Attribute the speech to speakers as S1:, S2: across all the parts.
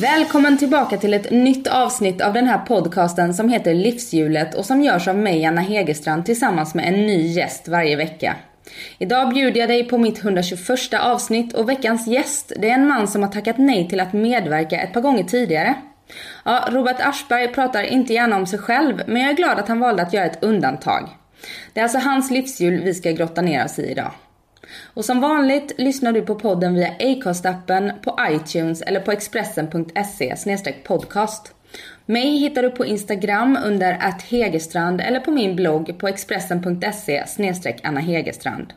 S1: Välkommen tillbaka till ett nytt avsnitt av den här podcasten som heter Livshjulet och som görs av mig, Anna Hegerstrand, tillsammans med en ny gäst varje vecka. Idag bjuder jag dig på mitt 121 avsnitt och veckans gäst, det är en man som har tackat nej till att medverka ett par gånger tidigare. Ja, Robert Aschberg pratar inte gärna om sig själv, men jag är glad att han valde att göra ett undantag. Det är alltså hans livshjul vi ska grotta ner oss i idag. Och som vanligt lyssnar du på podden via Acast-appen, på iTunes eller på expressen.se podcast. Mig hittar du på Instagram under att Hegerstrand eller på min blogg på expressen.se Anna Hegerstrand.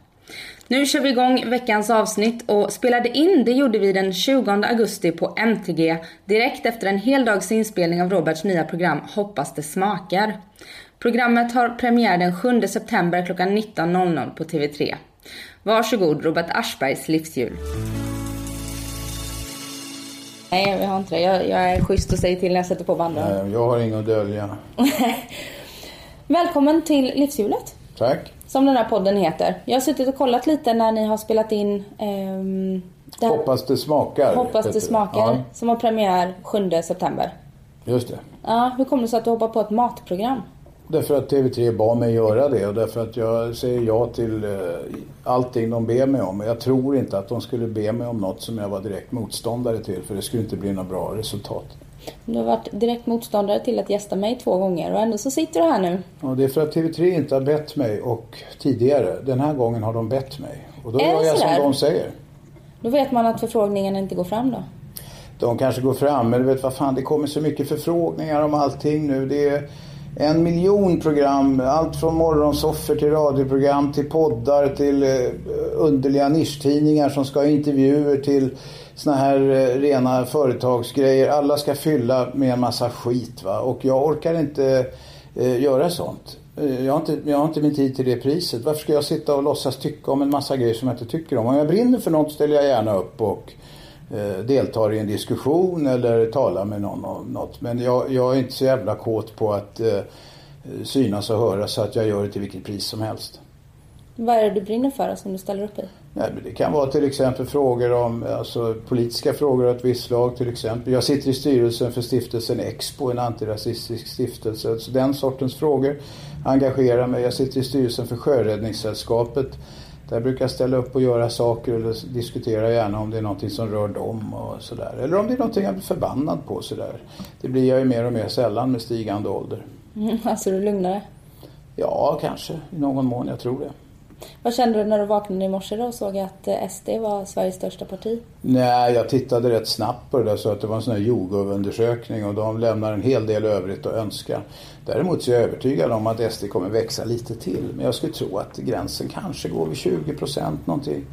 S1: Nu kör vi igång veckans avsnitt och spelade in det gjorde vi den 20 augusti på MTG direkt efter en hel dags inspelning av Roberts nya program Hoppas det smakar. Programmet har premiär den 7 september klockan 19.00 på TV3. Varsågod Robert Aschbergs livshjul. Nej, jag har inte det. Jag, jag är schysst och säger till när jag sätter på banden.
S2: Jag har inget att dölja.
S1: Välkommen till livshjulet.
S2: Tack.
S1: Som den här podden heter. Jag har suttit och kollat lite när ni har spelat in ehm,
S2: det här, Hoppas det smakar.
S1: Hoppas det smakar. Ja. Som har premiär 7 september.
S2: Just det.
S1: Ja, hur kommer det sig att du hoppar på ett matprogram?
S2: Därför att TV3 bad mig göra det och därför att jag säger ja till eh, allting de ber mig om. Jag tror inte att de skulle be mig om något som jag var direkt motståndare till för det skulle inte bli något bra resultat.
S1: Du har varit direkt motståndare till att gästa mig två gånger och ändå så sitter du här nu.
S2: Ja, det är för att TV3 inte har bett mig och tidigare. Den här gången har de bett mig. Och då gör jag som de säger.
S1: Då vet man att förfrågningen inte går fram då?
S2: De kanske går fram, men du vet vad fan, det kommer så mycket förfrågningar om allting nu. Det är en miljon program. Allt från morgonsoffer till radioprogram till poddar till eh, underliga nischtidningar som ska ha intervjuer till såna här eh, rena företagsgrejer. Alla ska fylla med en massa skit va. Och jag orkar inte eh, göra sånt. Jag har, inte, jag har inte min tid till det priset. Varför ska jag sitta och låtsas tycka om en massa grejer som jag inte tycker om? Om jag brinner för något ställer jag gärna upp och deltar i en diskussion eller talar med någon om något. Men jag, jag är inte så jävla kåt på att eh, synas och höras så att jag gör det till vilket pris som helst.
S1: Vad är det du brinner för som du ställer upp i?
S2: Ja, det kan vara till exempel frågor om alltså, politiska frågor av ett visst slag till exempel. Jag sitter i styrelsen för stiftelsen Expo, en antirasistisk stiftelse. Så den sortens frågor engagerar mig. Jag sitter i styrelsen för Sjöräddningssällskapet där brukar jag ställa upp och göra saker eller diskutera gärna om det är någonting som rör dem och sådär. Eller om det är någonting jag blir förbannad på sådär. Det blir jag ju mer och mer sällan med stigande ålder.
S1: Mm, alltså du lugnare?
S2: Ja, kanske i någon mån. Jag tror det.
S1: Vad kände du när du vaknade i morse och såg att eh, SD var Sveriges största parti?
S2: Nej, jag tittade rätt snabbt på det där så att det var en sån här jordgubbundersökning och de lämnar en hel del övrigt att önska. Däremot så är jag övertygad om att SD kommer växa lite till. Men jag skulle tro att gränsen kanske går vid 20 procent någonting.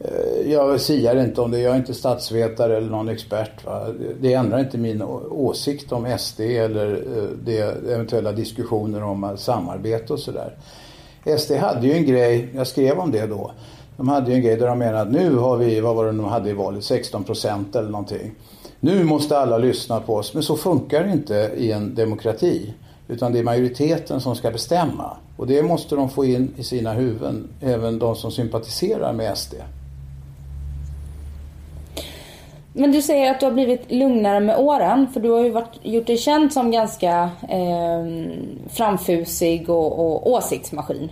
S2: Eh, jag siar inte om det, jag är inte statsvetare eller någon expert. Va? Det ändrar inte min åsikt om SD eller eh, de eventuella diskussioner om samarbete och sådär. SD hade ju en grej, jag skrev om det då. De hade ju en grej där de menade att nu har vi, vad var det de hade i valet, 16 procent eller någonting. Nu måste alla lyssna på oss. Men så funkar det inte i en demokrati. Utan det är majoriteten som ska bestämma. Och det måste de få in i sina huvuden, även de som sympatiserar med SD.
S1: Men du säger att du har blivit lugnare med åren. För du har ju varit, gjort dig känd som ganska eh, framfusig och, och åsiktsmaskin.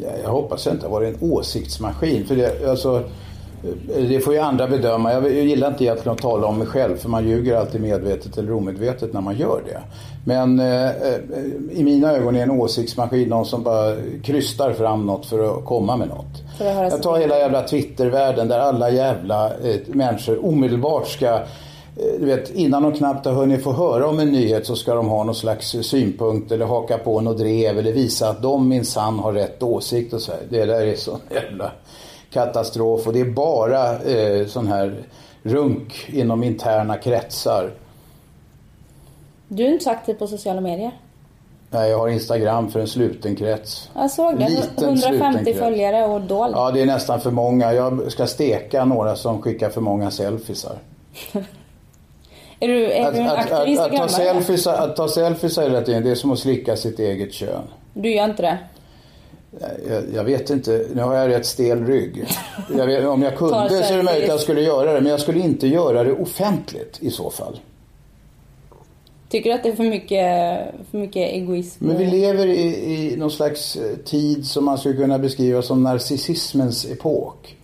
S2: Ja, jag hoppas jag inte har varit en åsiktsmaskin. För det, alltså, det får ju andra bedöma. Jag gillar inte egentligen att tala om mig själv för man ljuger alltid medvetet eller omedvetet när man gör det. Men eh, eh i mina ögon är en åsiktsmaskin någon som bara krystar fram något för att komma med något. Jag tar hela jävla Twittervärlden där alla jävla eh, människor omedelbart ska eh, du vet, innan de knappt har hunnit få höra om en nyhet så ska de ha någon slags synpunkt eller haka på något drev eller visa att de minsann har rätt åsikt och så här. Det där är sån jävla katastrof och det är bara eh, sån här runk inom interna kretsar.
S1: Du är inte så aktiv på sociala medier.
S2: Nej, jag har Instagram för en sluten krets.
S1: Jag såg det.
S2: Liten
S1: 150
S2: sluten
S1: följare och dold.
S2: Ja, det är nästan för många. Jag ska steka några som skickar för många selfiesar.
S1: Är du, är
S2: Att,
S1: du en
S2: att,
S1: aktiv
S2: att, att, ta selfies, att ta selfies är rätt in. Det är som att slicka sitt eget kön.
S1: Du gör inte det?
S2: Jag, jag vet inte, nu har jag rätt stel rygg. Jag vet, om jag kunde så är det möjligt att jag skulle göra det. Men jag skulle inte göra det offentligt i så fall.
S1: Tycker du att det är för mycket, för mycket egoism?
S2: Men vi lever i, i någon slags eh, tid som man skulle kunna beskriva som narcissismens epok.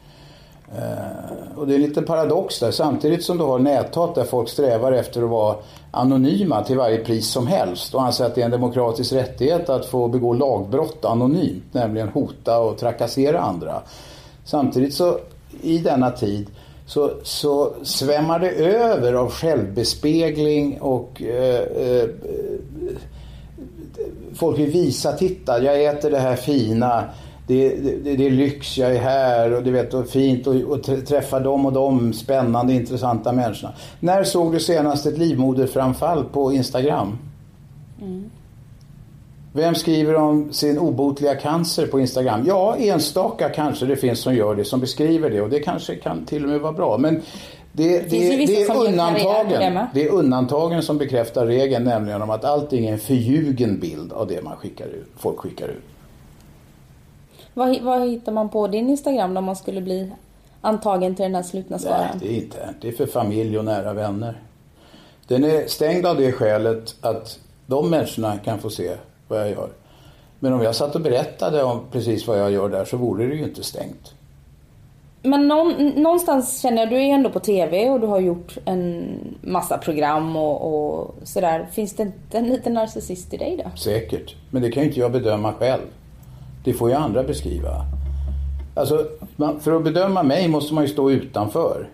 S2: Eh, och det är en liten paradox där. Samtidigt som du har näthat där folk strävar efter att vara anonyma till varje pris som helst och anser att det är en demokratisk rättighet att få begå lagbrott anonymt, nämligen hota och trakassera andra. Samtidigt så i denna tid så, så svämmar det över av självbespegling och eh, eh, folk vill visa, titta jag äter det här fina. Det, det, det är lyx, jag är här och du vet, och fint och, och träffa dem och de spännande, intressanta människorna. När såg du senast ett livmoderframfall på Instagram? Mm. Vem skriver om sin obotliga cancer på Instagram? Ja, enstaka kanske det finns som gör det, som beskriver det och det kanske kan till och med vara bra. Men det, det, det,
S1: som
S2: är
S1: det
S2: undantagen. Det är undantagen som bekräftar regeln, nämligen om att allting är en förljugen bild av det man skickar ut, folk skickar ut.
S1: Vad, vad hittar man på din Instagram om man skulle bli antagen till den här slutna
S2: Nej,
S1: skaran?
S2: det är inte. Det är för familj och nära vänner. Den är stängd av det skälet att de människorna kan få se vad jag gör. Men om jag satt och berättade om precis vad jag gör där så vore det ju inte stängt.
S1: Men någon, någonstans känner jag, du är ändå på TV och du har gjort en massa program och, och sådär. Finns det inte en liten narcissist i dig då?
S2: Säkert. Men det kan ju inte jag bedöma själv. Det får ju andra beskriva. Alltså, för att bedöma mig måste man ju stå utanför.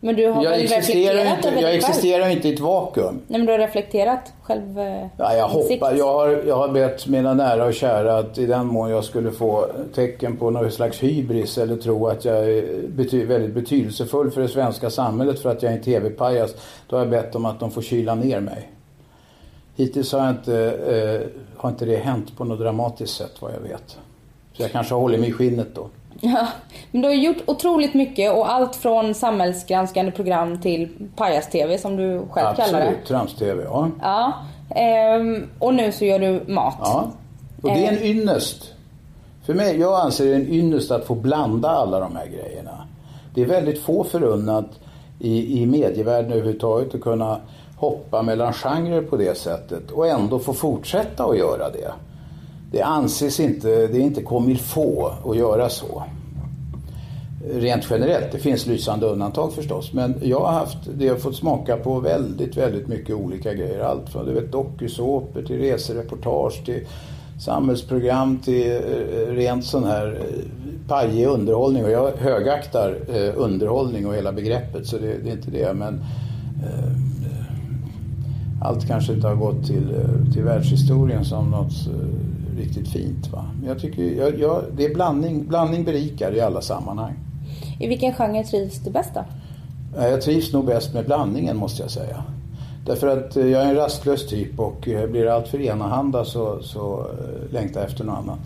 S1: Men du har
S2: Jag
S1: väl
S2: existerar,
S1: reflekterat
S2: inte,
S1: över
S2: jag existerar inte i ett vakuum.
S1: Nej men du har reflekterat själv? eh,
S2: Ja, jag hoppas. Jag har, jag har bett mina nära och kära att i den mån jag skulle få tecken på någon slags hybris eller tro att jag är bety väldigt betydelsefull för det svenska samhället för att jag är en tv-pajas. Då har jag bett om att de får kyla ner mig. Hittills har, jag inte, eh, har inte det hänt på något dramatiskt sätt vad jag vet. Så jag kanske hållit mig i skinnet då.
S1: Ja, men du har gjort otroligt mycket och allt från samhällsgranskande program till pajas-tv som du själv kallar det.
S2: Absolut, trams-tv. Ja.
S1: Ja. Ehm, och nu så gör du mat.
S2: Ja, och det är en
S1: Eh.
S2: ynnest. För mig, jag anser det en ynnest att få blanda alla de här grejerna. Det är väldigt få förunnat i, i medievärlden överhuvudtaget att kunna hoppa mellan genrer på det sättet och ändå få fortsätta att göra det. Det anses inte, det är inte comme il faut att göra så. Rent generellt, det finns lysande undantag förstås. Men jag har haft, det har fått smaka på väldigt, väldigt mycket olika grejer. Allt från du vet, dokusåpor till resereportage till samhällsprogram till eh, rent sån här eh, pajig underhållning. Och jag högaktar eh, underhållning och hela begreppet så det, det är inte det. Men eh, allt kanske inte har gått till, till världshistorien som något eh, riktigt fint. Va? Men jag tycker, jag, jag, det är blandning, blandning berikar i alla sammanhang.
S1: I vilken genre trivs du bäst då?
S2: Ja, Jag trivs nog bäst med blandningen måste jag säga. Därför att eh, jag är en rastlös typ och eh, blir det allt för enahanda så, så eh, längtar jag efter något annat.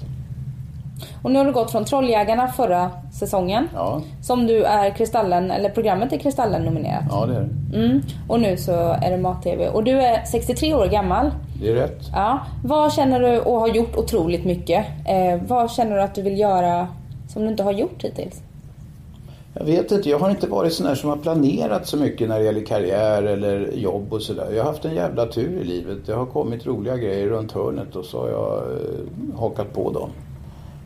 S1: Och nu har du gått från Trolljägarna förra säsongen.
S2: Ja,
S1: Som du är Kristallen, eller programmet är Kristallen nominerat.
S2: ja det är det.
S1: Mm. Och nu så är det mat-tv. Och du är 63 år gammal.
S2: Det är rätt.
S1: Ja. Vad känner du, och har gjort otroligt mycket. Eh, vad känner du att du vill göra som du inte har gjort hittills?
S2: Jag vet inte, jag har inte varit sån här som har planerat så mycket när det gäller karriär eller jobb och sådär. Jag har haft en jävla tur i livet. Det har kommit roliga grejer runt hörnet och så har jag eh, hakat på dem.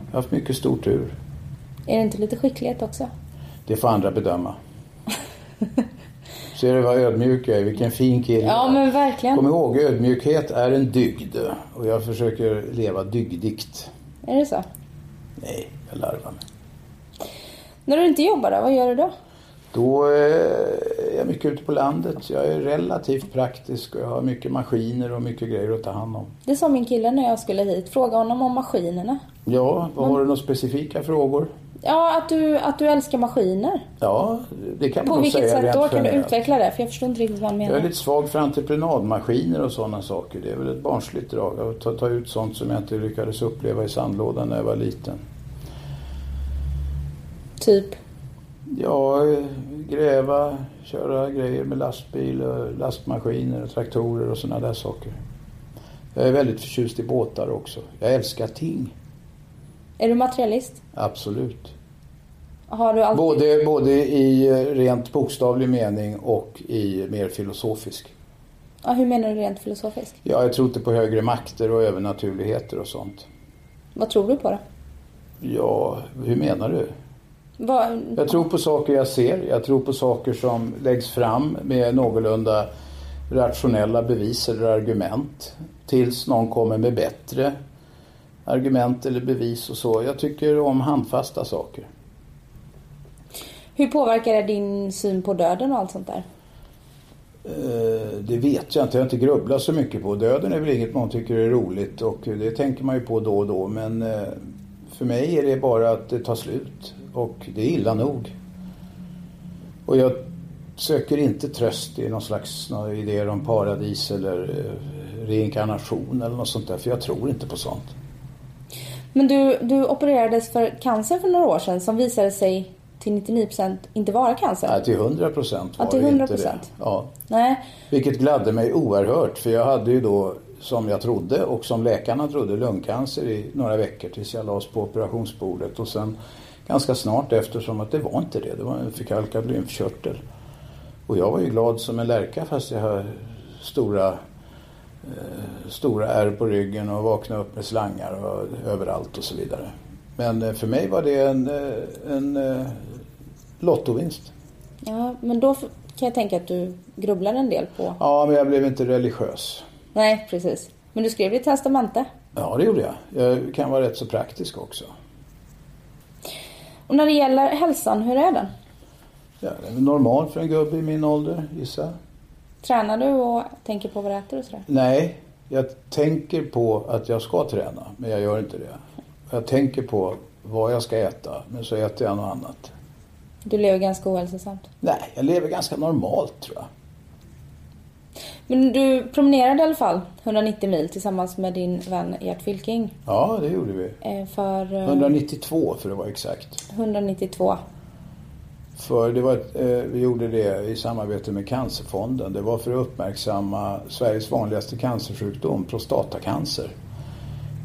S2: Jag har haft mycket stor tur.
S1: Är det inte lite skicklighet också?
S2: Det får andra bedöma. Ser du vad ödmjuk jag är? Vilken fin kille.
S1: Ja men verkligen.
S2: Kom ihåg, ödmjukhet är en dygd. Och jag försöker leva dygdigt.
S1: Är det så?
S2: Nej, jag larvar mig.
S1: När du inte jobbar då, vad gör du då?
S2: Då eh, är jag mycket ute på landet. Jag är relativt praktisk och jag har mycket maskiner och mycket grejer att ta hand om.
S1: Det sa min kille när jag skulle hit. Fråga honom om maskinerna.
S2: Ja, vad har du några specifika frågor?
S1: Ja, att du, att du älskar maskiner.
S2: Ja, det kan man
S1: På
S2: nog
S1: vilket
S2: säga
S1: sätt då? Kan du utveckla det? För jag förstår inte riktigt vad han
S2: Jag
S1: menar.
S2: är lite svag för entreprenadmaskiner och sådana saker. Det är väl ett barnsligt drag. Att ta, ta ut sånt som jag inte lyckades uppleva i sandlådan när jag var liten.
S1: Typ.
S2: Ja, gräva, köra grejer med lastbil, och lastmaskiner, och traktorer och sådana där saker. Jag är väldigt förtjust i båtar också. Jag älskar ting,
S1: Är du materialist?
S2: absolut.
S1: Har du alltid...
S2: Både, både i rent bokstavlig mening och i mer filosofisk.
S1: Ja, hur menar du rent filosofiskt?
S2: Ja, jag tror inte på högre makter och övernaturligheter och sånt.
S1: Vad tror du på då?
S2: Ja, hur menar du?
S1: Vad...
S2: Jag tror på saker jag ser. Jag tror på saker som läggs fram med någorlunda rationella bevis eller argument. Tills någon kommer med bättre argument eller bevis och så. Jag tycker om handfasta saker.
S1: Hur påverkar det din syn på döden och allt sånt där?
S2: Eh, Det vet jag inte. Jag har inte grubblat så mycket på. Döden är väl inget man tycker är roligt och det tänker man ju på då och då. Men eh, för mig är det bara att det tar slut och det är illa nog. Och jag söker inte tröst i någon slags idéer om paradis eller eh, reinkarnation eller något sånt där. För jag tror inte på sånt.
S1: Men du, du opererades för cancer för några år sedan som visade sig till 99% inte vara cancer.
S2: Nej, till 100 procent
S1: Ja,
S2: var
S1: till
S2: det inte
S1: 100%.
S2: det. Ja.
S1: Nej.
S2: Vilket gladde mig oerhört för jag hade ju då som jag trodde och som läkarna trodde lungcancer i några veckor tills jag lades på operationsbordet och sen ganska snart efter som att det var inte det. Det var en förkalkad lymfkörtel. Och jag var ju glad som en lärka fast jag har stora, eh, stora ärr på ryggen och vaknade upp med slangar och överallt och så vidare. Men eh, för mig var det en, eh, en lottovinst.
S1: Ja, men då kan jag tänka att du grubblar en del på...
S2: Ja, men jag blev inte religiös.
S1: Nej, precis. Men du skrev ditt testamente.
S2: Ja, det gjorde jag. Jag kan vara rätt så praktisk också.
S1: Och när det gäller hälsan, hur är den?
S2: Ja, det är väl normalt för en gubbe i min ålder, gissar jag.
S1: Tränar du och tänker på vad du äter och sådär?
S2: Nej, jag tänker på att jag ska träna, men jag gör inte det. Jag tänker på vad jag ska äta, men så äter jag något annat.
S1: Du lever ganska ohälsosamt.
S2: Nej, jag lever ganska normalt tror jag.
S1: Men du promenerade i alla fall 190 mil tillsammans med din vän Gert Fylking.
S2: Ja, det gjorde vi.
S1: eh, För eh,
S2: 192 för att vara exakt.
S1: 192.
S2: För det var, eh, vi gjorde det i samarbete med Cancerfonden. Det var för att uppmärksamma Sveriges vanligaste cancersjukdom, prostatacancer.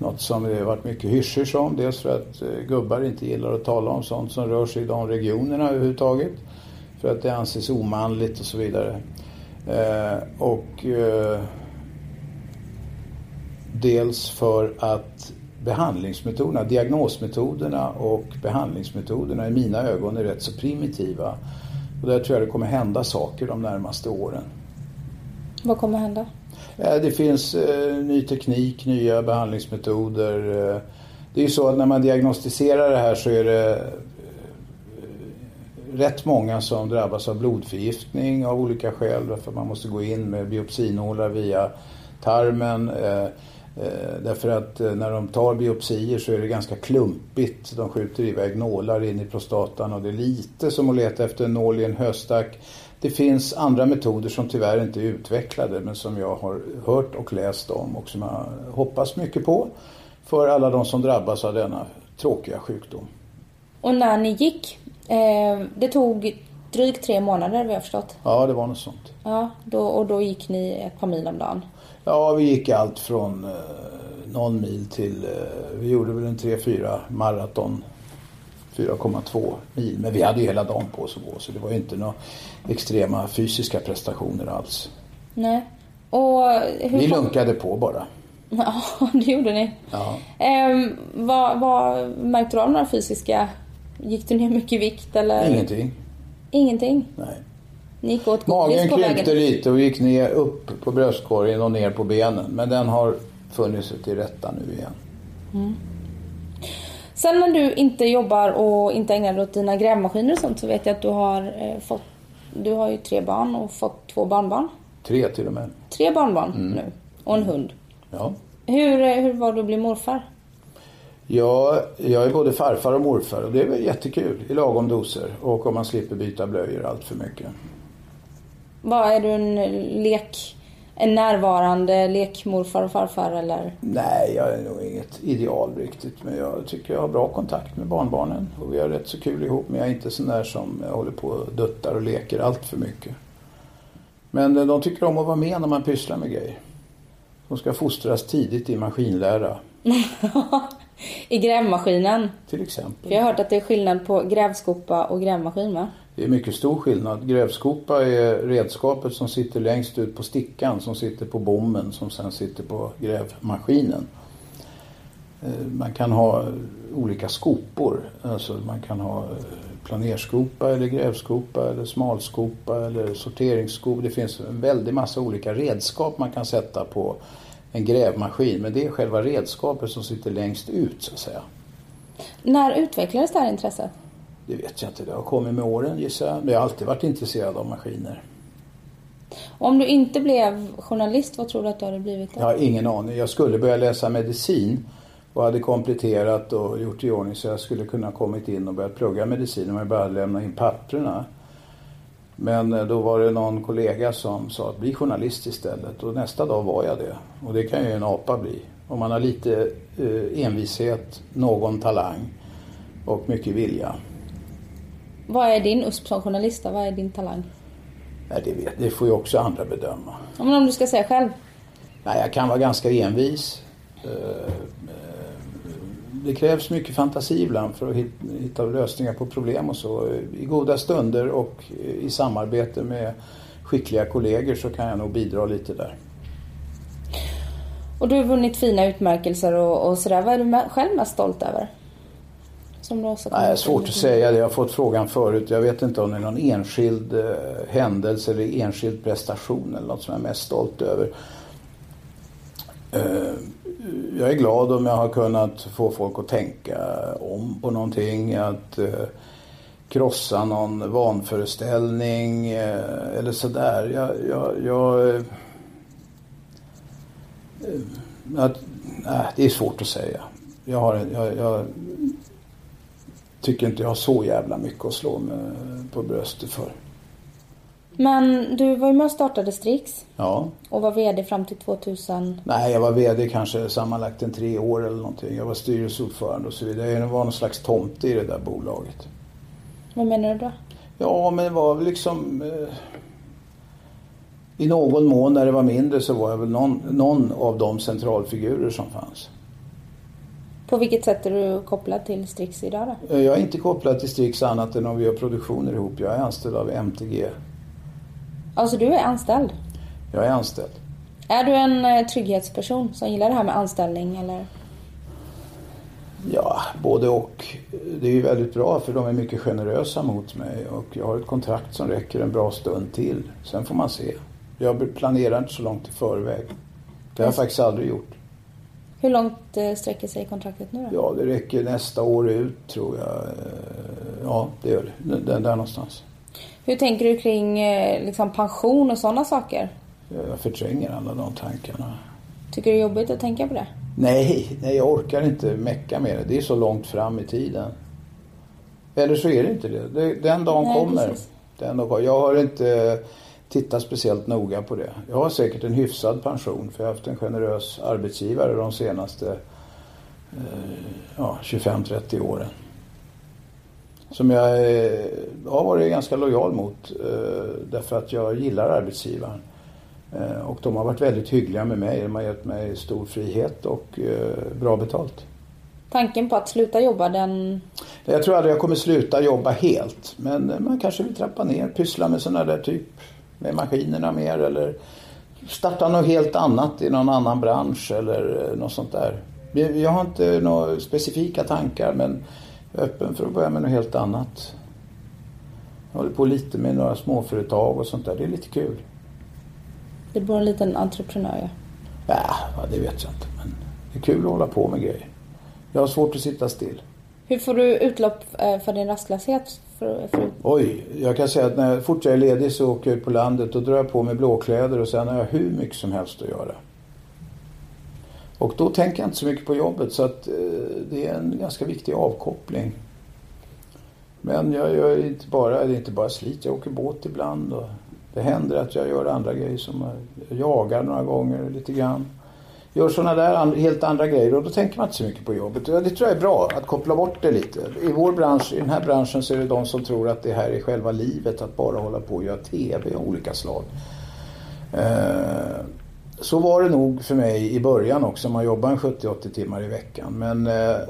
S2: Något som det har varit mycket hysch om. Dels för att eh, gubbar inte gillar att tala om sånt som rör sig i de regionerna överhuvudtaget. För att det anses omanligt och så vidare. Eh, och eh, dels för att behandlingsmetoderna, diagnosmetoderna och behandlingsmetoderna i mina ögon är rätt så primitiva. Och där tror jag det kommer hända saker de närmaste åren.
S1: Vad kommer hända?
S2: Eh, det finns eh, ny teknik, nya behandlingsmetoder. Eh, det är ju så att när man diagnostiserar det här så är det rätt många som drabbas av blodförgiftning av olika skäl. Därför att man måste gå in med biopsinålar via tarmen. Därför att när de tar biopsier så är det ganska klumpigt. De skjuter iväg nålar in i prostatan och det är lite som att leta efter en nål i en höstack. Det finns andra metoder som tyvärr inte är utvecklade men som jag har hört och läst om och som jag hoppas mycket på för alla de som drabbas av denna tråkiga sjukdom.
S1: Och när ni gick, eh, det tog drygt tre månader vi har förstått.
S2: Ja, det var något sånt.
S1: Ja, då, och då gick ni ett par mil om dagen.
S2: Ja, vi gick allt från eh, någon mil till, eh, vi gjorde väl en 3-4 maraton. 4,2 mil. Men vi hade ju hela dagen på oss att gå så det var ju inte några extrema fysiska prestationer alls.
S1: Nej. Och
S2: Vi lunkade på bara.
S1: Ja, det gjorde ni.
S2: Ja.
S1: Ehm, vad, vad märkte du av några fysiska... Gick du ner mycket i vikt eller?
S2: Ingenting.
S1: Ingenting?
S2: Nej.
S1: Ni gick åt
S2: Magen krympte lite och gick ner upp på bröstkorgen och ner på benen. Men den har funnit sig till rätta nu igen.
S1: Sen när du inte jobbar och inte ägnar dig åt dina grävmaskiner och sånt så vet jag att du har eh, fått... Du har ju tre barn och fått två barnbarn.
S2: Tre till och med.
S1: Tre barnbarn
S2: Mm.
S1: nu. Och en hund.
S2: Ja.
S1: Hur, eh, hur var det att bli morfar?
S2: Ja, jag är både farfar och morfar och det är väl jättekul i lagom doser. Och om man slipper byta blöjor allt för mycket.
S1: Vad är du en lek, en närvarande lekmorfar och farfar eller?
S2: Nej, jag är nog inget ideal riktigt. Men jag tycker jag har bra kontakt med barnbarnen. Och vi har rätt så kul ihop. Men jag är inte sån där som håller på och duttar och leker allt för mycket. Men eh, de tycker om att vara med när man pysslar med grejer. De ska fostras tidigt i maskinlära.
S1: I grävmaskinen?
S2: Till exempel.
S1: För jag har hört att det är skillnad på grävskopa och grävmaskin va?
S2: Det är mycket stor skillnad. Grävskopa är redskapet som sitter längst ut på stickan som sitter på bommen som sen sitter på grävmaskinen. Eh, man kan ha olika skopor. Alltså man kan ha eh, planerskopa eller grävskopa eller smalskopa eller sorteringsskopa. Det finns en väldig massa olika redskap man kan sätta på en grävmaskin. Men det är själva redskapet som sitter längst ut så att säga.
S1: När utvecklades det här intresset?
S2: Det vet jag inte. Det har kommit med åren gissar jag. Men jag har alltid varit intresserad av maskiner.
S1: Om du inte blev journalist, vad tror du att du hade blivit då?
S2: Jag har ingen aning. Jag skulle börja läsa medicin och hade kompletterat och gjort i ordning så jag skulle kunna kommit in och börjat plugga medicin om jag bara lämna in papperna. Men eh, då var det någon kollega som sa att bli journalist istället och nästa dag var jag det. Och det kan ju en apa bli. Om man har lite eh, envishet, någon talang och mycket vilja.
S1: Vad är din USP som journalist då? Vad är din talang?
S2: Nej, det, vet, det får ju också andra bedöma.
S1: Ja, men om du ska säga själv?
S2: Nej, jag kan vara ganska envis. Eh, eh, Det krävs mycket fantasi ibland för att hit- hitta lösningar på problem och så. I goda stunder och i samarbete med skickliga kollegor så kan jag nog bidra lite där.
S1: Och du har vunnit fina utmärkelser och, och sådär. Vad är du själv mest stolt över? Som du också
S2: Nej, det är svårt att säga det. Jag har fått frågan förut. Jag vet inte om det är någon enskild eh, händelse eller enskild prestation eller något som jag är mest stolt över. Eh, jag är glad om jag har kunnat få folk att tänka om på någonting. Att eh, krossa någon vanföreställning eh, eller sådär. Jag, jag, jag, eh, att, nej, det är svårt att säga. Jag, har, jag, jag tycker inte jag har så jävla mycket att slå mig på bröstet för.
S1: Men du var ju med och startade Strix
S2: Ja.
S1: och var VD fram till 2000.
S2: Nej, jag var VD kanske sammanlagt en tre år eller någonting. Jag var styrelseordförande och så vidare. Jag var någon slags tomte i det där bolaget.
S1: Vad menar du då?
S2: Ja, men det var väl liksom... Eh, I någon mån när det var mindre så var jag väl någon, någon av de centralfigurer som fanns.
S1: På vilket sätt är du kopplad till Strix idag då?
S2: Eh, Jag är inte kopplad till Strix annat än om vi gör produktioner ihop. Jag är anställd av MTG.
S1: Alltså du är anställd.
S2: Jag är anställd.
S1: Är du en eh, trygghetsperson som gillar det här med anställning eller?
S2: Ja, både och. Det är ju väldigt bra för de är mycket generösa mot mig och jag har ett kontrakt som räcker en bra stund till. Sen får man se. Jag planerar inte så långt i förväg. Det har jag faktiskt aldrig gjort.
S1: Hur långt eh, sträcker sig kontraktet nu då?
S2: Ja, det räcker nästa år ut tror jag. Ja, det gör det. Där, där någonstans.
S1: Hur tänker du kring eh, liksom pension och sådana saker?
S2: Jag förtränger alla de tankarna.
S1: Tycker du det är jobbigt att tänka på det?
S2: Nej, nej, jag orkar inte mecka med det. Det är så långt fram i tiden. Eller så är det inte det. den dagen
S1: Nej,
S2: kommer.
S1: precis.
S2: Den dagen. Jag har inte tittat speciellt noga på det. Jag har säkert en hyfsad pension för jag har haft en generös arbetsgivare de senaste eh, ja, 25-30 åren. Som jag eh, har varit ganska lojal mot eh, därför att jag gillar arbetsgivaren. Och de har varit väldigt hyggliga med mig. De har gett mig stor frihet och bra betalt.
S1: Tanken på att sluta jobba den...
S2: Jag tror aldrig jag kommer sluta jobba helt. Men man kanske vill trappa ner, pyssla med sådana där typ med maskinerna mer eller starta något helt annat i någon annan bransch eller eh, något sånt där. Jag har inte några specifika tankar men jag är öppen för att börja med något helt annat. Jag håller på lite med några småföretag och sånt där. Det är lite kul.
S1: Det bor en liten entreprenör ja.
S2: Ja, ja, det vet jag inte. Men det är kul att hålla på med grejer. Jag har svårt att sitta still.
S1: Hur får du utlopp eh, för din rastlöshet? För, för,
S2: Oj, jag kan säga att när fort jag är ledig så åker jag ut på landet och drar jag på mig blåkläder och sen har jag hur mycket som helst att göra. Och då tänker jag inte så mycket på jobbet så att eh, det är en ganska viktig avkoppling. Men jag gör inte bara, det är inte bara slit, jag åker båt ibland. Och det händer att jag gör andra grejer som jag jagar några gånger lite grann. Gör sådana där helt andra grejer och då tänker man inte så mycket på jobbet. Det tror jag är bra, att koppla bort det lite. I vår bransch, i den här branschen så är det de som tror att det här är själva livet, att bara hålla på och göra TV av olika slag. Eh, så var det nog för mig i början också. Man jobbar 70-80 timmar i veckan. Men eh, eh,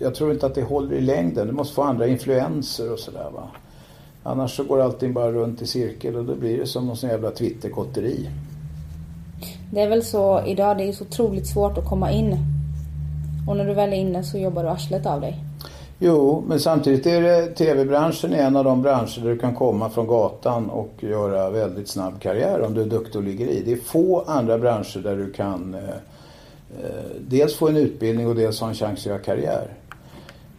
S2: jag tror inte att det håller i längden. Du måste få andra influenser och sådär va. Annars så går allting bara runt i cirkel och då blir det som någon sån jävla twitterkotteri.
S1: Det är väl så idag, det är så otroligt svårt att komma in. Och när du väl är inne så jobbar du arslet av dig.
S2: Jo, men samtidigt är det tv-branschen en av de branscher där du kan komma från gatan och göra väldigt snabb karriär om du är duktig och ligger i. Det är få andra branscher där du kan eh, eh dels få en utbildning och dels ha en chans att göra karriär.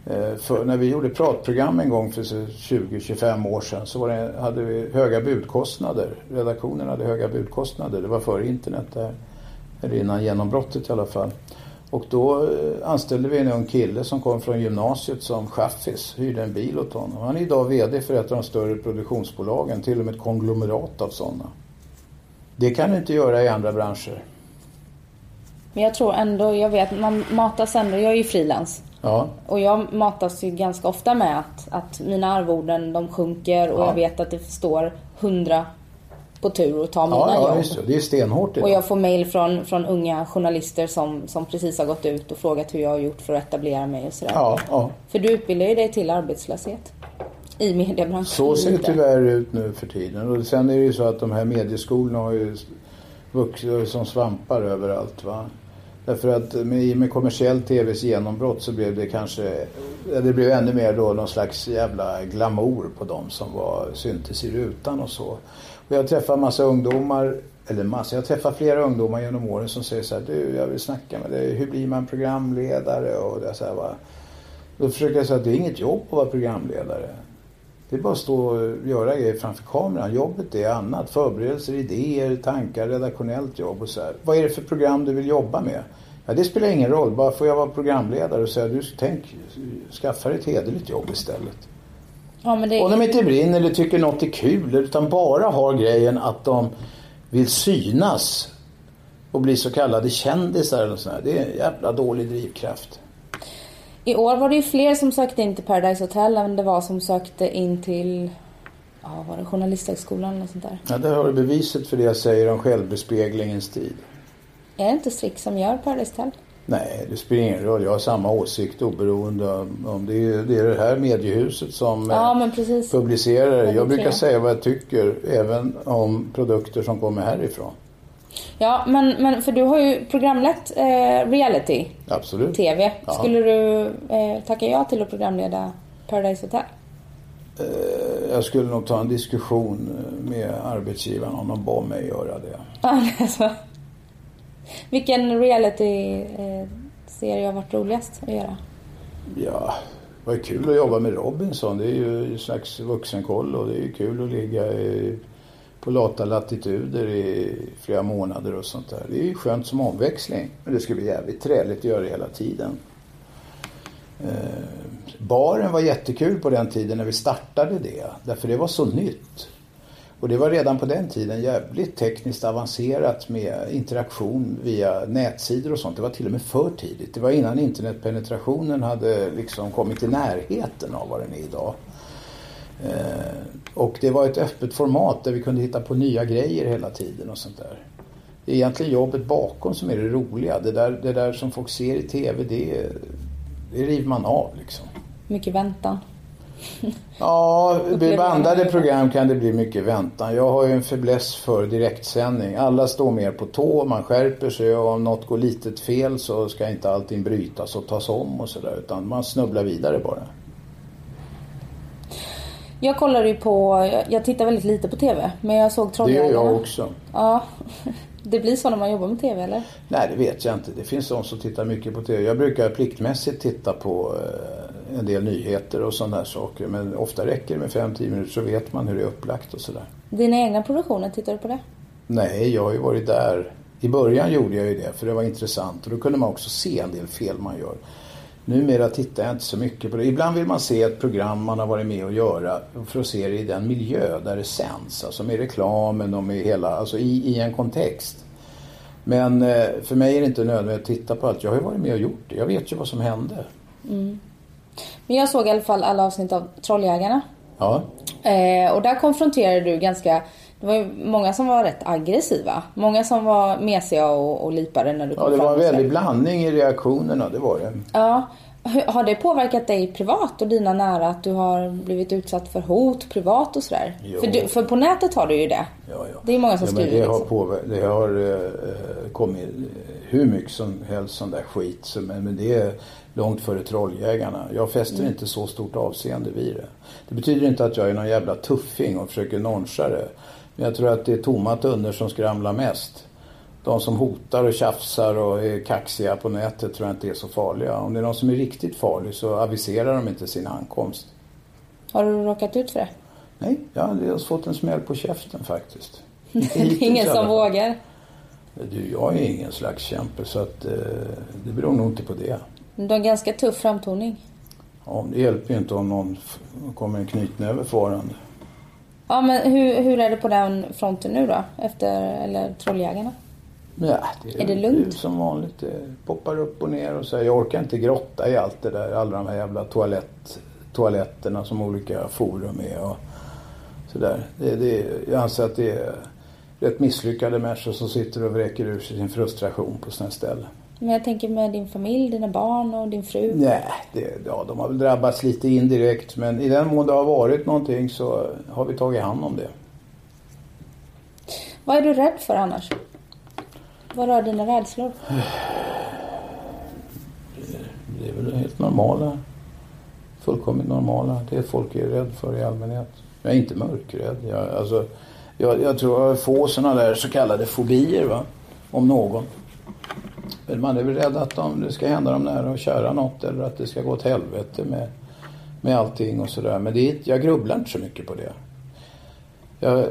S2: Eh, för när vi gjorde pratprogram en gång för 20-25 år sedan så det, hade vi höga budkostnader. Redaktionen hade höga budkostnader. Det var före internet där. Eller innan genombrottet i alla fall. Och då eh, anställde vi en ung kille som kom från gymnasiet som chaffis, hyrde en bil åt honom. Han är idag VD för ett av de större produktionsbolagen, till och med ett konglomerat av sådana. Det kan du inte göra i andra branscher.
S1: Men jag tror ändå, jag vet, man matas ändå, jag är ju frilans.
S2: Ja.
S1: Och jag matas ju ganska ofta med att, att mina arvoden de sjunker och ja. jag vet att det står hundra på tur och ta mina
S2: ja,
S1: ja,
S2: jobb. Just det. det är stenhårt
S1: idag. Och jag får mail från, från unga journalister som, som precis har gått ut och frågat hur jag har gjort för att etablera mig och sådär.
S2: Ja, ja.
S1: För du utbildar ju dig till arbetslöshet. I mediebranschen.
S2: Så ser det tyvärr ut nu för tiden. Och sen är det ju så att de här medieskolorna har ju vuxit som svampar överallt. Va? Därför att med, med kommersiell TVs genombrott så blev det kanske, det blev ännu mer då någon slags jävla glamour på dem som var, syntes i rutan och så. Och jag träffar massa ungdomar, eller massa, jag träffar flera ungdomar genom åren som säger så här, du jag vill snacka med dig, hur blir man programledare? Och det så här, va? Då försöker jag säga att det är inget jobb att vara programledare. Det är bara att stå och göra grejer framför kameran. Jobbet är annat. Förberedelser, idéer, tankar, redaktionellt jobb och så här. Vad är det för program du vill jobba med? Ja, det spelar ingen roll. Bara får jag vara programledare och säga du tänk, skaffa dig ett hederligt jobb istället.
S1: Ja, men det...
S2: Om de inte brinner eller tycker något är kul utan bara har grejen att de vill synas och bli så kallade kändisar eller sådär. Det är en jävla dålig drivkraft.
S1: I år var det ju fler som sökte in till Paradise Hotel än det var som sökte in till ja, var det Journalisthögskolan eller sånt där.
S2: Ja, där har du beviset för det jag säger om självbespeglingens tid.
S1: Är det inte Strix som gör Paradise Hotel?
S2: Nej, det spelar ingen roll. Jag har samma åsikt oberoende om det är det, är det här mediehuset som
S1: ja,
S2: eh, publicerar det. Jag brukar säga vad jag tycker även om produkter som kommer härifrån.
S1: Ja, men, men för du har ju programlett eh, reality.
S2: Absolut.
S1: TV. Ja. Skulle du eh, tacka ja till att programleda Paradise Hotel?
S2: Eh, jag skulle nog ta en diskussion med arbetsgivaren om de bad mig göra det.
S1: alltså. Vilken reality-serie eh, har varit roligast att göra?
S2: Ja, det var kul att jobba med Robinson. Det är ju en slags vuxenkoll och det är kul att ligga i, på lata latituder i flera månader och sånt där. Det är ju skönt som omväxling. Men det skulle bli jävligt träligt att göra det hela tiden. Eh, baren var jättekul på den tiden när vi startade det. Därför det var så nytt. Och det var redan på den tiden jävligt tekniskt avancerat med interaktion via nätsidor och sånt. Det var till och med för tidigt. Det var innan internetpenetrationen hade liksom kommit i närheten av vad den är idag. Eh, och det var ett öppet format där vi kunde hitta på nya grejer hela tiden och sånt där. Det är egentligen jobbet bakom som är det roliga. Det där, det där som folk ser i TV, det, det river man av liksom.
S1: Mycket väntan.
S2: Ja, vid bandade program kan det bli mycket väntan. Jag har ju en fäbless för direktsändning. Alla står mer på tå, man skärper sig och om något går litet fel så ska inte allting brytas och tas om och sådär. Utan man snubblar vidare bara.
S1: Jag kollar ju på, jag tittar väldigt lite på TV. Men jag såg
S2: Trolljägarna. Det gör jag också.
S1: Ja. Det blir så när man jobbar med TV eller?
S2: Nej det vet jag inte. Det finns de som tittar mycket på TV. Jag brukar pliktmässigt titta på eh, en del nyheter och sådana här saker. Men ofta räcker det med 5-10 minuter så vet man hur det är upplagt och sådär.
S1: Dina egna produktioner, tittar du på det?
S2: Nej, jag har ju varit där I början gjorde jag ju det för det var intressant och då kunde man också se en del fel man gör. Numera tittar jag inte så mycket på det. Ibland vill man se ett program man har varit med och göra för att se det i den miljö där det sänds. Alltså med reklamen och med hela, alltså i, i en kontext. Men eh, för mig är det inte nödvändigt att titta på allt. Jag har ju varit med och gjort det. Jag vet ju vad som hände.
S1: Mm. Men jag såg i alla fall alla avsnitt av Trolljägarna.
S2: Ja.
S1: Eh, och där konfronterade du ganska det var ju många som var rätt aggressiva. Många som var mesiga och, och lipade när du kom
S2: Ja, det
S1: fram
S2: var en väldig blandning i reaktionerna, det var det.
S1: Ja. Har det påverkat dig privat och dina nära att du har blivit utsatt för hot privat och sådär? För, du, för på nätet har du ju det.
S2: Ja, ja.
S1: Det är många som
S2: ja,
S1: skriver
S2: det har,
S1: liksom.
S2: påver- det har eh, kommit hur mycket som helst sån där skit. Så, men, men det är långt före trolljägarna. Jag fäster
S1: Mm.
S2: inte så stort avseende vid det. Det betyder inte att jag är någon jävla tuffing och försöker noncha det. Men jag tror att det är tomma tunnor som skramlar mest. De som hotar och tjafsar och är kaxiga på nätet tror jag inte är så farliga. Om det är någon som är riktigt farlig så aviserar de inte sin ankomst.
S1: Har du råkat ut för det?
S2: Nej, jag har fått en smäll på käften faktiskt.
S1: Det är ingen som vågar.
S2: Du, jag är ingen slags kämpe så att eh, det beror nog inte på det.
S1: Du har en ganska tuff framtoning.
S2: Ja, det hjälper ju inte om någon kommer en knytnäve farande.
S1: Ja, men hur, hur är det på den fronten nu då? Efter, eller Trolljägarna?
S2: Ja, det
S1: Är det lugnt?
S2: Det är som vanligt. Det poppar upp och ner och så. här. Jag orkar inte grotta i allt det där. Alla de här jävla toalett, toaletterna som olika forum är och sådär. Det, det, jag anser att det är rätt misslyckade människor som sitter och vräker ur sig sin frustration på sina ställen.
S1: Men jag tänker med din familj, dina barn och din fru.
S2: Nej, det, ja, de har väl drabbats lite indirekt men i den mån det har varit någonting så har vi tagit hand om det.
S1: Vad är du rädd för annars? Vad rör dina rädslor?
S2: Det är väl helt normala. Fullkomligt normala. Det folk är rädd för i allmänhet. Jag är inte mörkrädd. Jag, alltså, jag, jag tror jag har få sådana där så kallade fobier va. Om någon. Men man är väl rädd att de, det ska hända dem nära och köra något eller att det ska gå åt helvete med, med allting och sådär. Men det jag grubblar inte så mycket på det. Jag eh,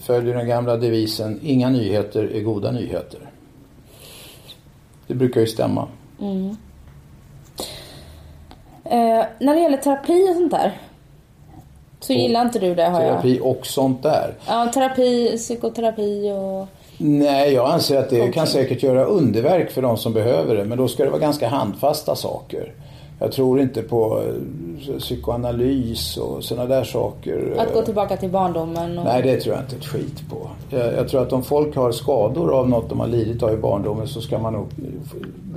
S2: följer den gamla devisen, inga nyheter är goda nyheter. Det brukar ju stämma.
S1: Eh, när det gäller terapi och sånt där. Så gillar inte du det har jag.
S2: Terapi och sånt där.
S1: Ja, terapi, psykoterapi och...
S2: Nej, jag anser att det
S1: Okej.
S2: kan säkert göra underverk för de som behöver det. Men då ska det vara ganska handfasta saker. Jag tror inte på eh, psykoanalys och sådana där saker.
S1: Att gå tillbaka till barndomen och...
S2: Nej, det tror jag inte ett skit på. Jag, jag tror att om folk har skador av något de har lidit av i barndomen så ska man nog,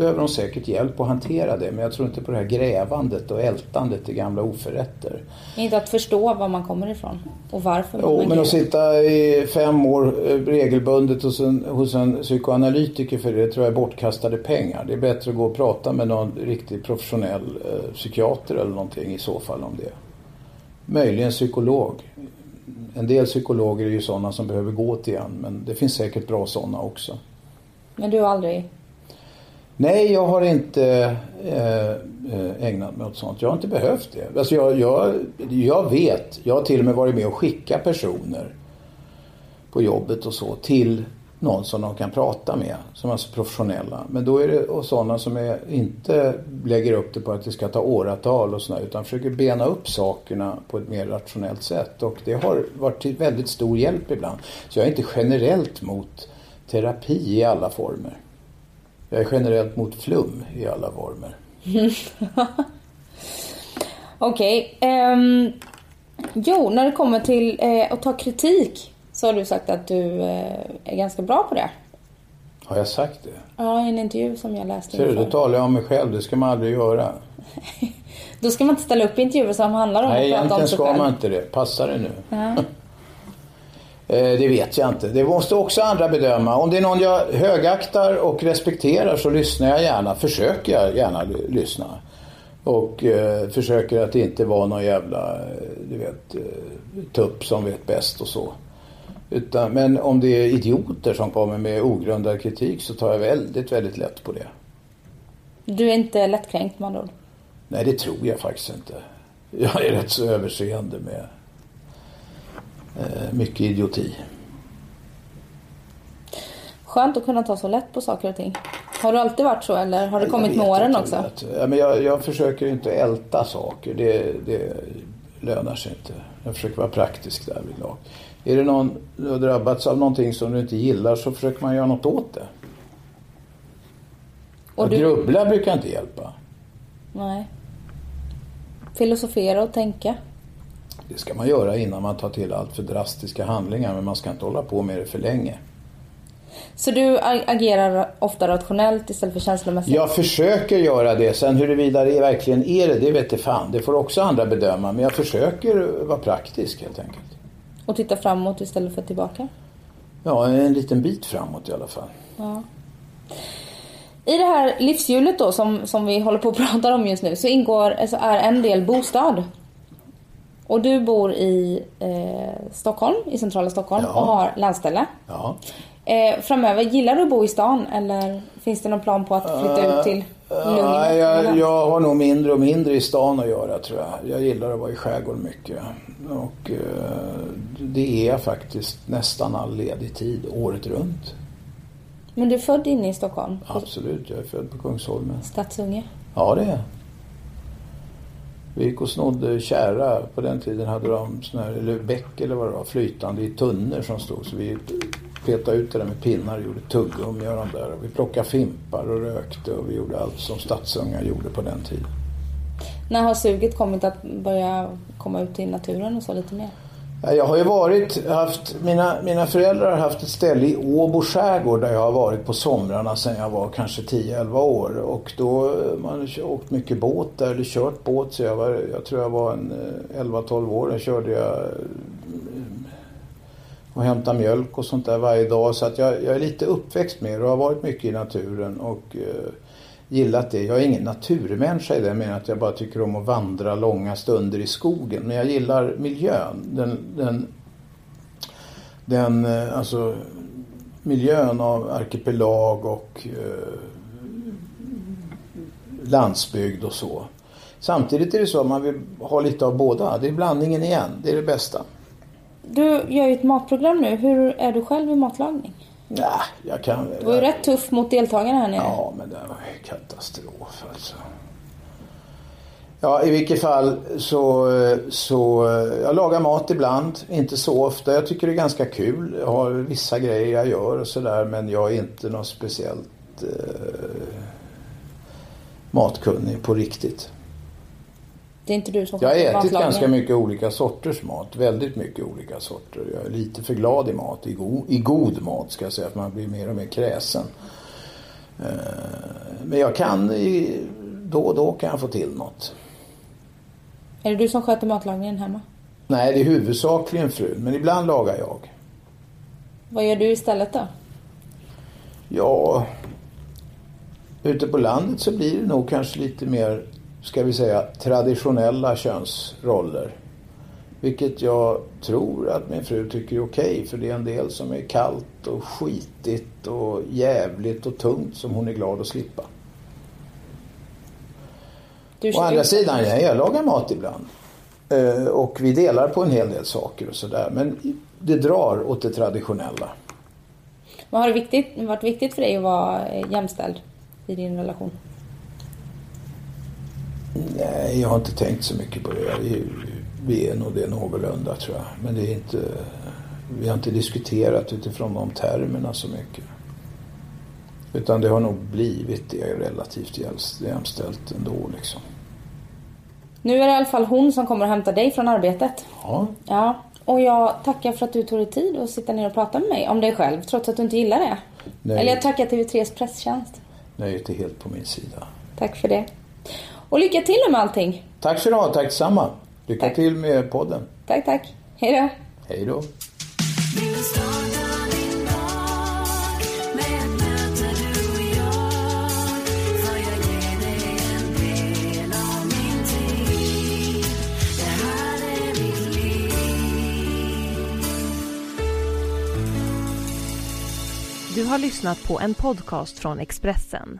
S2: behöver de säkert hjälp att hantera det. Men jag tror inte på det här grävandet och ältandet i gamla oförrätter.
S1: Inte att förstå var man kommer ifrån och varför
S2: Jo, men att sitta i fem år eh, regelbundet hos en, hos en psykoanalytiker för det tror jag är bortkastade pengar. Det är bättre att gå och prata med någon riktigt professionell eh, psykiater eller någonting i så fall om det. Möjligen psykolog. En del psykologer är ju sådana som behöver gå till en men det finns säkert bra sådana också.
S1: Men du har aldrig...
S2: Nej, jag har inte eh, eh, ägnat mig åt sånt. Jag har inte behövt det. Alltså jag, jag, jag vet, jag har till och med varit med och skickat personer på jobbet och så till någon som de kan prata med, som är alltså professionella. Men då är det och sådana som är, inte lägger upp det på att det ska ta åratal och sådär, utan försöker bena upp sakerna på ett mer rationellt sätt. Och det har varit till väldigt stor hjälp ibland. Så jag är inte generellt mot terapi i alla former. Jag är generellt mot flum i alla former.
S1: Okej. ehm, jo, när det kommer till eh, att ta kritik så har du sagt att du eh, är ganska bra på det.
S2: Har jag sagt det?
S1: Ja, i en intervju som jag läste
S2: Ser du, då talar jag om mig själv. Det ska man aldrig göra.
S1: Då ska man inte ställa upp intervjuer som handlar om
S2: Nej,
S1: att prata om
S2: egentligen
S1: sig
S2: ska
S1: själv.
S2: man inte det. Passar det nu?
S1: Ja.
S2: Eh, Det vet jag inte. Det måste också andra bedöma. Om det är någon jag högaktar och respekterar så lyssnar jag gärna. Försöker jag gärna ly- lyssna. Och eh, försöker att inte vara någon jävla, eh, du vet, eh, tupp som vet bäst och så. Utan, men om det är idioter som kommer med ogrundad kritik så tar jag väldigt, väldigt lätt på det.
S1: Du är inte lättkränkt med andra ord.
S2: Nej, det tror jag faktiskt inte. Jag är rätt så överseende med eh, mycket idioti.
S1: Skönt att kunna ta så lätt på saker och ting. Har du alltid varit så eller har det kommit med åren också?
S2: Ja, men jag, jag försöker inte älta saker. Det, det lönar sig inte. Jag försöker vara praktisk därvidlag. Är det någon du har drabbats av någonting som du inte gillar så försöker man göra något åt det. Och att du... grubbla brukar inte hjälpa.
S1: Nej. Filosofera och tänka.
S2: Det ska man göra innan man tar till allt för drastiska handlingar men man ska inte hålla på med det för länge.
S1: Så du agerar ofta rationellt istället för känslomässigt?
S2: Jag försöker göra det. Sen huruvida det verkligen är det, det vet det fan. Det får också andra bedöma. Men jag försöker vara praktisk helt enkelt.
S1: Och titta framåt istället för tillbaka?
S2: Ja, en liten bit framåt i alla fall. Ja.
S1: I det här livshjulet då som, som vi håller på att prata om just nu så ingår, alltså är en del bostad. Och du bor i eh, Stockholm, i centrala Stockholm ja. och har landställe. Ja. Eh, framöver, gillar du att bo i stan eller finns det någon plan på att flytta uh, ut till Lugn?
S2: Uh, jag, jag har nog mindre och mindre i stan att göra tror jag. Jag gillar att vara i skärgården mycket. Och uh, det är jag faktiskt nästan all ledig tid, året runt.
S1: Men du är född inne i Stockholm?
S2: Absolut, jag är född på Kungsholmen.
S1: Stadsunge?
S2: Ja, det är jag. Vi gick och snodde kära. På den tiden hade de sån här, eller bäck eller vad det var, flytande i tunnor som stod. Så vi petade ut det där med pinnar och gjorde tuggummi och de där. Och vi plockade fimpar och rökte och vi gjorde allt som stadsungar gjorde på den tiden.
S1: När har suget kommit att börja komma ut i naturen och så lite mer?
S2: Jag har ju varit, haft, mina, mina föräldrar har haft ett ställe i Åbo skärgård där jag har varit på somrarna sedan jag var kanske 10-11 år. Och då eh, man har åkt mycket båt där, eller kört båt. Så jag, var, jag tror jag var en eh, 11-12 år. Då körde jag eh, och hämtade mjölk och sånt där varje dag. Så att jag, jag är lite uppväxt med det och har varit mycket i naturen. Och, eh, gillat det. Jag är ingen naturmänniska i den meningen att jag bara tycker om att vandra långa stunder i skogen. Men jag gillar miljön. Den, den, den eh, alltså miljön av arkipelag och eh, landsbygd och så. Samtidigt är det så att man vill ha lite av båda. Det är blandningen igen. Det är det bästa.
S1: Du gör ju ett matprogram nu. Hur är du själv i matlagning?
S2: Ja, jag kan...
S1: Du var ju rätt tuff mot deltagarna här nere.
S2: Ja, men det var ju katastrof alltså. Ja, i vilket fall så, så jag lagar mat ibland, inte så ofta. Jag tycker det är ganska kul. Jag har vissa grejer jag gör och sådär men jag är inte något speciellt eh, matkunnig på riktigt.
S1: Det är inte du som
S2: Jag har ätit ganska mycket olika sorters mat. Väldigt mycket olika sorter. Jag är lite för glad i mat. I, go i god mat ska jag säga. För man blir mer och mer kräsen. Eh, men jag kan i, då och då kan jag få till något.
S1: Är det du som sköter matlagningen hemma?
S2: Nej, det är huvudsakligen frun. Men ibland lagar jag.
S1: Vad gör du istället då?
S2: Ja, ute på landet så blir det nog kanske lite mer ska vi säga, traditionella könsroller. Vilket jag tror att min fru tycker är okej okay, för det är en del som är kallt och skitigt och jävligt och tungt som hon är glad att slippa. Å andra sidan, ja, jag lagar mat ibland. Eh, och vi delar på en hel del saker och sådär. Men det drar åt det traditionella.
S1: Vad har det viktigt, varit viktigt för dig att vara jämställd i din relation?
S2: Nej, jag har inte tänkt så mycket på det. Vi, vi är nog det någorlunda tror jag. Men det är inte, vi har inte diskuterat utifrån de termerna så mycket. Utan det har nog blivit det relativt jämställt ändå liksom.
S1: Nu är det i alla fall hon som kommer och hämtar dig från arbetet.
S2: Ja.
S1: Ja. Och jag tackar för att du tog dig tid att sitta ner och prata med mig om dig själv trots att du inte gillar det. Nej. Eller jag tackar TV3s presstjänst.
S2: Nöjet är helt på min sida.
S1: Tack för det. Och lycka till med allting.
S2: Tack så du ha, tack detsamma. Lycka tack. till med podden.
S1: Tack, tack. Hej då.
S2: Hej då.
S3: Du har lyssnat på en podcast från Expressen.